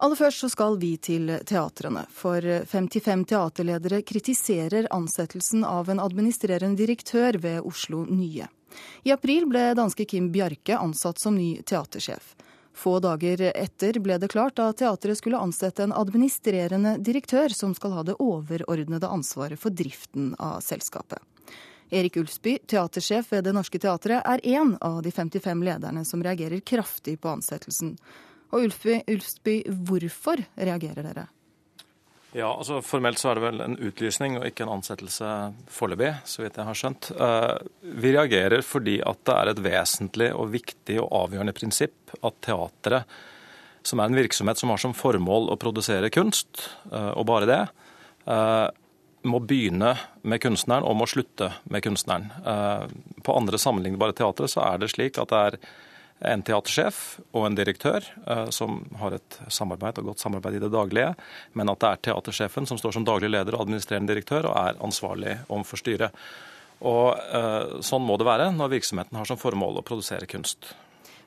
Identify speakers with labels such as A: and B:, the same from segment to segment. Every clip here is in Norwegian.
A: Aller først så skal vi til teatrene, for 55 teaterledere kritiserer ansettelsen av en administrerende direktør ved Oslo Nye. I april ble danske Kim Bjarke ansatt som ny teatersjef. Få dager etter ble det klart at teatret skulle ansette en administrerende direktør som skal ha det overordnede ansvaret for driften av selskapet. Erik Ulsby, teatersjef ved Det Norske Teatret, er én av de 55 lederne som reagerer kraftig på ansettelsen. Og Ulfby, Ulfsby, hvorfor reagerer dere?
B: Ja, altså Formelt så er det vel en utlysning og ikke en ansettelse foreløpig, så vidt jeg har skjønt. Eh, vi reagerer fordi at det er et vesentlig og viktig og avgjørende prinsipp at teatret, som er en virksomhet som har som formål å produsere kunst, eh, og bare det, eh, må begynne med kunstneren og må slutte med kunstneren. På andre sammenlignbare teatre så er det slik at det er en teatersjef og en direktør eh, som har et samarbeid og godt samarbeid i det daglige, men at det er teatersjefen som står som daglig leder og administrerende direktør og er ansvarlig overfor styret. Og eh, Sånn må det være når virksomheten har som formål å produsere kunst.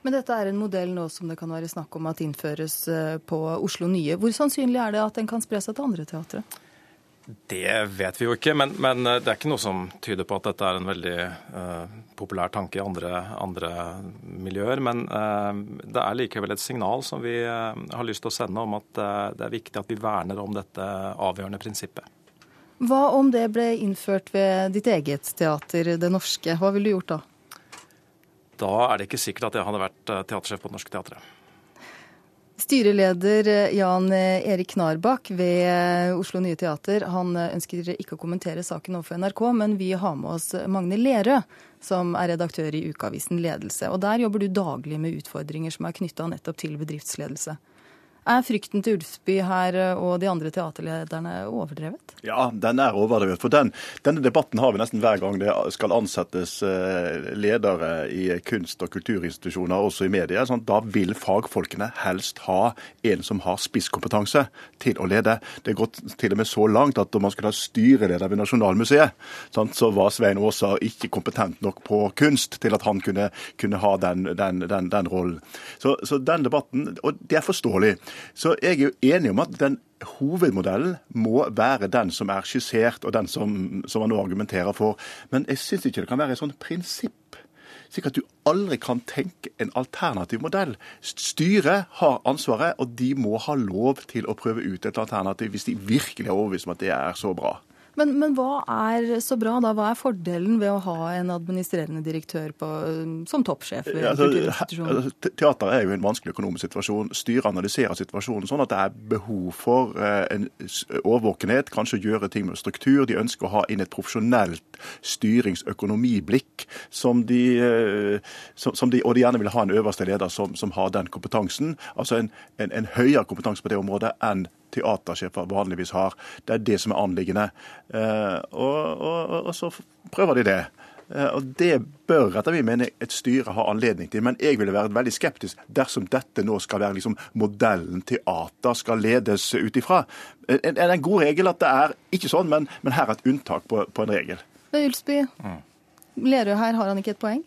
A: Men dette er en modell nå som det kan være snakk om at innføres eh, på Oslo Nye. Hvor sannsynlig er det at den kan spre seg til andre teatre?
B: Det vet vi jo ikke, men, men, det er ikke noe som tyder på at dette er en veldig uh, populær tanke i andre, andre miljøer. Men uh, det er likevel et signal som vi uh, har lyst til å sende om at det er viktig at vi verner om dette avgjørende prinsippet.
A: Hva om det ble innført ved ditt eget teater, Det Norske? Hva ville du gjort da?
B: Da er det ikke sikkert at jeg hadde vært teatersjef på Det Norske Teatret.
A: Styreleder eh, Jan eh, Erik Knarbakk ved eh, Oslo Nye Teater han ønsker ikke å kommentere saken overfor NRK, men vi har med oss Magne Lerøe, som er redaktør i ukeavisen Ledelse. Og Der jobber du daglig med utfordringer som er knytta nettopp til bedriftsledelse. Er frykten til Ulfsby her eh, og de andre teaterlederne overdrevet?
C: Ja, den er overdrevet. For den, denne debatten har vi nesten hver gang det skal ansettes eh, ledere i kunst- og kulturinstitusjoner, også i media. Sånn, da vil fagfolkene helst ha en som har spisskompetanse til å lede. Det går til og med så langt at om man skulle ha styreleder ved Nasjonalmuseet, sånn, så var Svein Aasa ikke kompetent nok på kunst til at han kunne, kunne ha den, den, den, den rollen. Så, så den debatten, og det er forståelig. Så jeg er jo enig om at den hovedmodellen må være den som er skissert, og den som, som man nå argumenterer for. Men jeg syns ikke det kan være et sånt prinsipp. Slik at du aldri kan tenke en alternativ modell. Styret har ansvaret, og de må ha lov til å prøve ut et alternativ hvis de virkelig er overbevist om at det er så bra.
A: Men, men, hva er så bra, da? Hva er fordelen ved å ha en administrerende direktør på, som toppsjef? ved ja, altså,
C: Teater er jo en vanskelig økonomisk situasjon. Styret analyserer situasjonen sånn at det er behov for eh, en årvåkenhet, kanskje gjøre ting med struktur. De ønsker å ha inn et profesjonelt styringsøkonomiblikk, som de, eh, som, som de, og de gjerne vil ha en øverste leder som, som har den kompetansen. Altså en, en, en høyere kompetanse på det området enn teatersjefer vanligvis har. Det er det som er anliggende. Eh, og, og, og så prøver de det. Eh, og Det bør etter min mening et styre ha anledning til. Men jeg ville vært veldig skeptisk dersom dette nå skal være liksom modellen teater skal ledes ut ifra. Det er en god regel at det er ikke sånn, men, men her er et unntak på, på en regel.
A: Ulsby, mm. Lerøe her, har han ikke et poeng?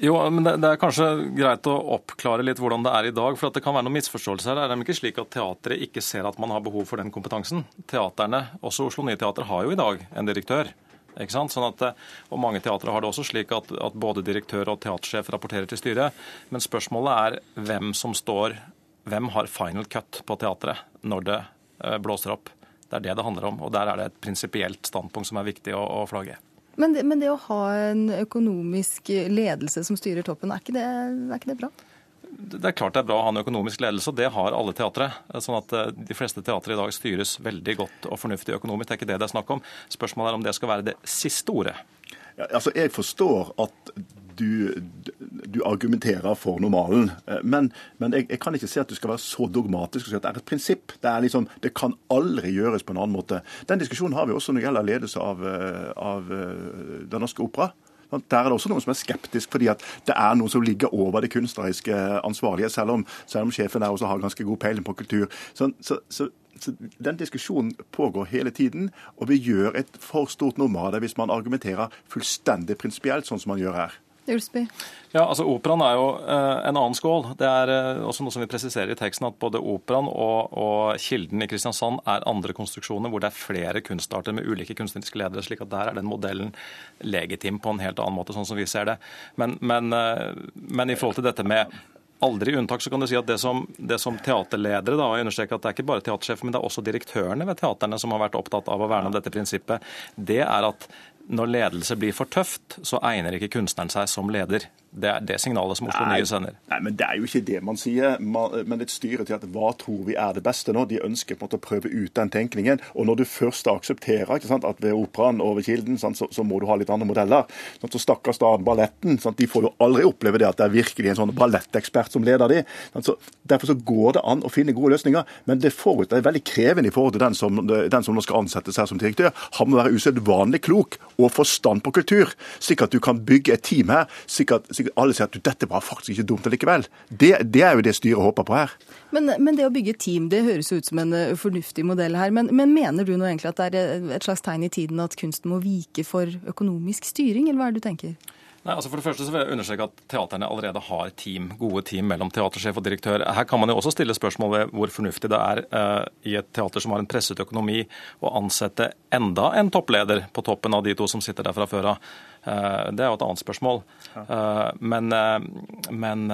B: Jo, men det, det, er kanskje greit å oppklare litt hvordan det er i dag. for Det kan være noen misforståelser her. Det er ikke slik at teatret ikke ser at man har behov for den kompetansen. Teaterne, også Oslo Nye Teater, har jo i dag en direktør. Ikke sant? Sånn at, og Mange teatre har det også slik at, at både direktør og teatersjef rapporterer til styret. Men spørsmålet er hvem som står Hvem har final cut på teatret når det eh, blåser opp? Det er det det handler om. og Der er det et prinsipielt standpunkt som er viktig å, å flagge.
A: Men det, men det, å ha en økonomisk ledelse som styrer toppen, er ikke det, er ikke det bra?
B: Det er klart det er bra å ha en økonomisk ledelse, og det har alle teatre. Sånn at eh, De fleste teatre i dag styres veldig godt og fornuftig økonomisk. Det er ikke det det er snakk om. Spørsmålet er om det skal være det siste ordet.
C: Ja, altså, Jeg forstår at du, du, argumenterer for normalen. Eh, men, men jeg, jeg, kan ikke si at du skal være så dogmatisk og si at det er et prinsipp. Det, er liksom, det kan aldri gjøres på en annen måte. Den diskusjonen har vi også når det gjelder ledelse av, eh, av eh, Den norske opera. Der er det også noen som er skeptisk, fordi at det er noe som ligger over det kunstneriske ansvarlige, selv om, selv om sjefen der også har ganske god peiling på kultur. Så, så, så, så Den diskusjonen pågår hele tiden, og vi gjør et for stort nummer av det hvis man argumenterer fullstendig prinsipielt, sånn som man gjør her.
A: Ulsby?
B: Ja, altså Operaen er jo eh, en annen skål. Det er eh, også noe som vi presiserer i teksten, at både Operaen og, og Kilden i Kristiansand er andre konstruksjoner hvor det er flere kunstarter med ulike kunstneriske ledere. slik at Der er den modellen legitim på en helt annen måte, sånn som vi ser det. Men, men, eh, men i forhold til dette med aldri unntak, så kan du si at det som, det som teaterledere da, jeg understreker at Det er ikke bare teatersjefen, men det er også direktørene ved teaterne som har vært opptatt av å verne om dette prinsippet. Det er at når ledelse blir for tøft, så egner ikke kunstneren seg som leder. Det er det signalet som Oslo Nye sender.
C: Nei, men Det er jo ikke det man sier. men et styre til at hva tror vi er det beste nå? De ønsker på en måte å prøve ut den tenkningen. Og når du først aksepterer ikke sant, at ved Operaen og ved Kilden sant, så, så, må du ha litt andre modeller. Sant, så stakkars da balletten. Sant, de får jo aldri oppleve det at det er virkelig en sånn ballettekspert som leder de. Så, derfor så går det an å finne gode løsninger. Men det, forut, det er veldig krevende i forhold til den som, den som nå skal ansettes her som direktør. Han må være usedvanlig klok og forstand på kultur, slik at du kan bygge et team her. slik at sikkert alle sier at dette var faktisk ikke dumt allikevel. Det, det er jo det styret håper på her.
A: Men, men, det å bygge team det høres ut som en eh, fornuftig modell her. Men, men, mener du nå egentlig at det er et slags tegn i tiden at kunsten må vike for økonomisk styring, eller hva er det du tenker?
B: Nei, altså For det første så vil jeg understreke at teaterne allerede har team, gode team mellom teatersjef og direktør. Her kan man jo også stille spørsmål ved hvor fornuftig det er uh, i et teater som har en presset økonomi, å ansette enda en toppleder på toppen av de to som sitter der fra før av. Uh, det er jo et annet spørsmål. Uh, men, men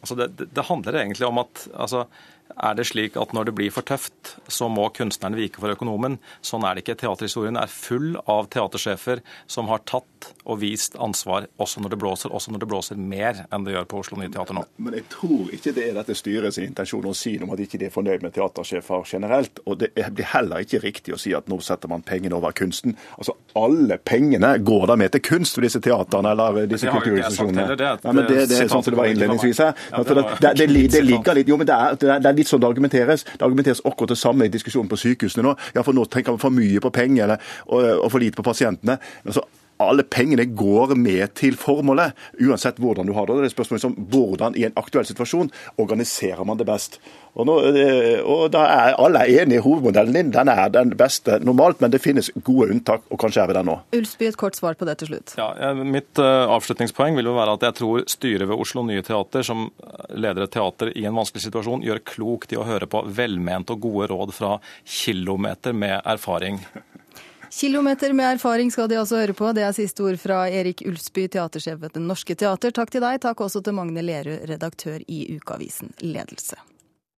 B: altså det, det, handler egentlig om at altså, er det slik at når det blir for tøft, så må kunstneren vike for økonomen? Sånn er det ikke. Teaterhistorien er full av teatersjefer som har tatt og vist ansvar også når det blåser, også når det blåser mer enn det gjør på Oslo Nye Teater nå.
C: Men jeg tror ikke det er dette styrets intensjon å si noe om at ikke de er fornøyd med teatersjefer generelt. Og det blir heller ikke riktig å si at nå setter man pengene over kunsten. Altså alle pengene går da med til kunst ved disse teaterne eller disse kulturinstitusjonene. Det, det, det, det, det er sånn som det var innledningsvis her. Ja, det, det, det, ligger litt, jo, men det er, det er litt sånn det argumenteres. Det argumenteres akkurat det samme i diskusjonen på sykehusene nå. Ja, for nå tenker man for mye på penger og, og for lite på pasientene. Men så alle pengene går med til formålet, uansett hvordan du har det. Det er spørsmålet som hvordan i en aktuell situasjon organiserer man det best. Og, nå, eh, og da er Alle er enige i hovedmodellen din, den er den beste normalt, men det finnes gode unntak, og kanskje er vi der nå.
A: Ulsby, et kort svar på det til slutt.
B: Ja, mitt uh, avslutningspoeng vil jo være at jeg tror styret ved Oslo Nye Teater, som leder et teater i en vanskelig situasjon, gjør klokt i å høre på velmente og gode råd fra kilometer med erfaring.
A: Kilometer med erfaring skal de altså høre på. Det er siste ord fra Erik Ulsby, teatersjef ved Det Norske Teater. Takk til deg. Takk også til Magne Lerud, redaktør i ukeavisen Ledelse.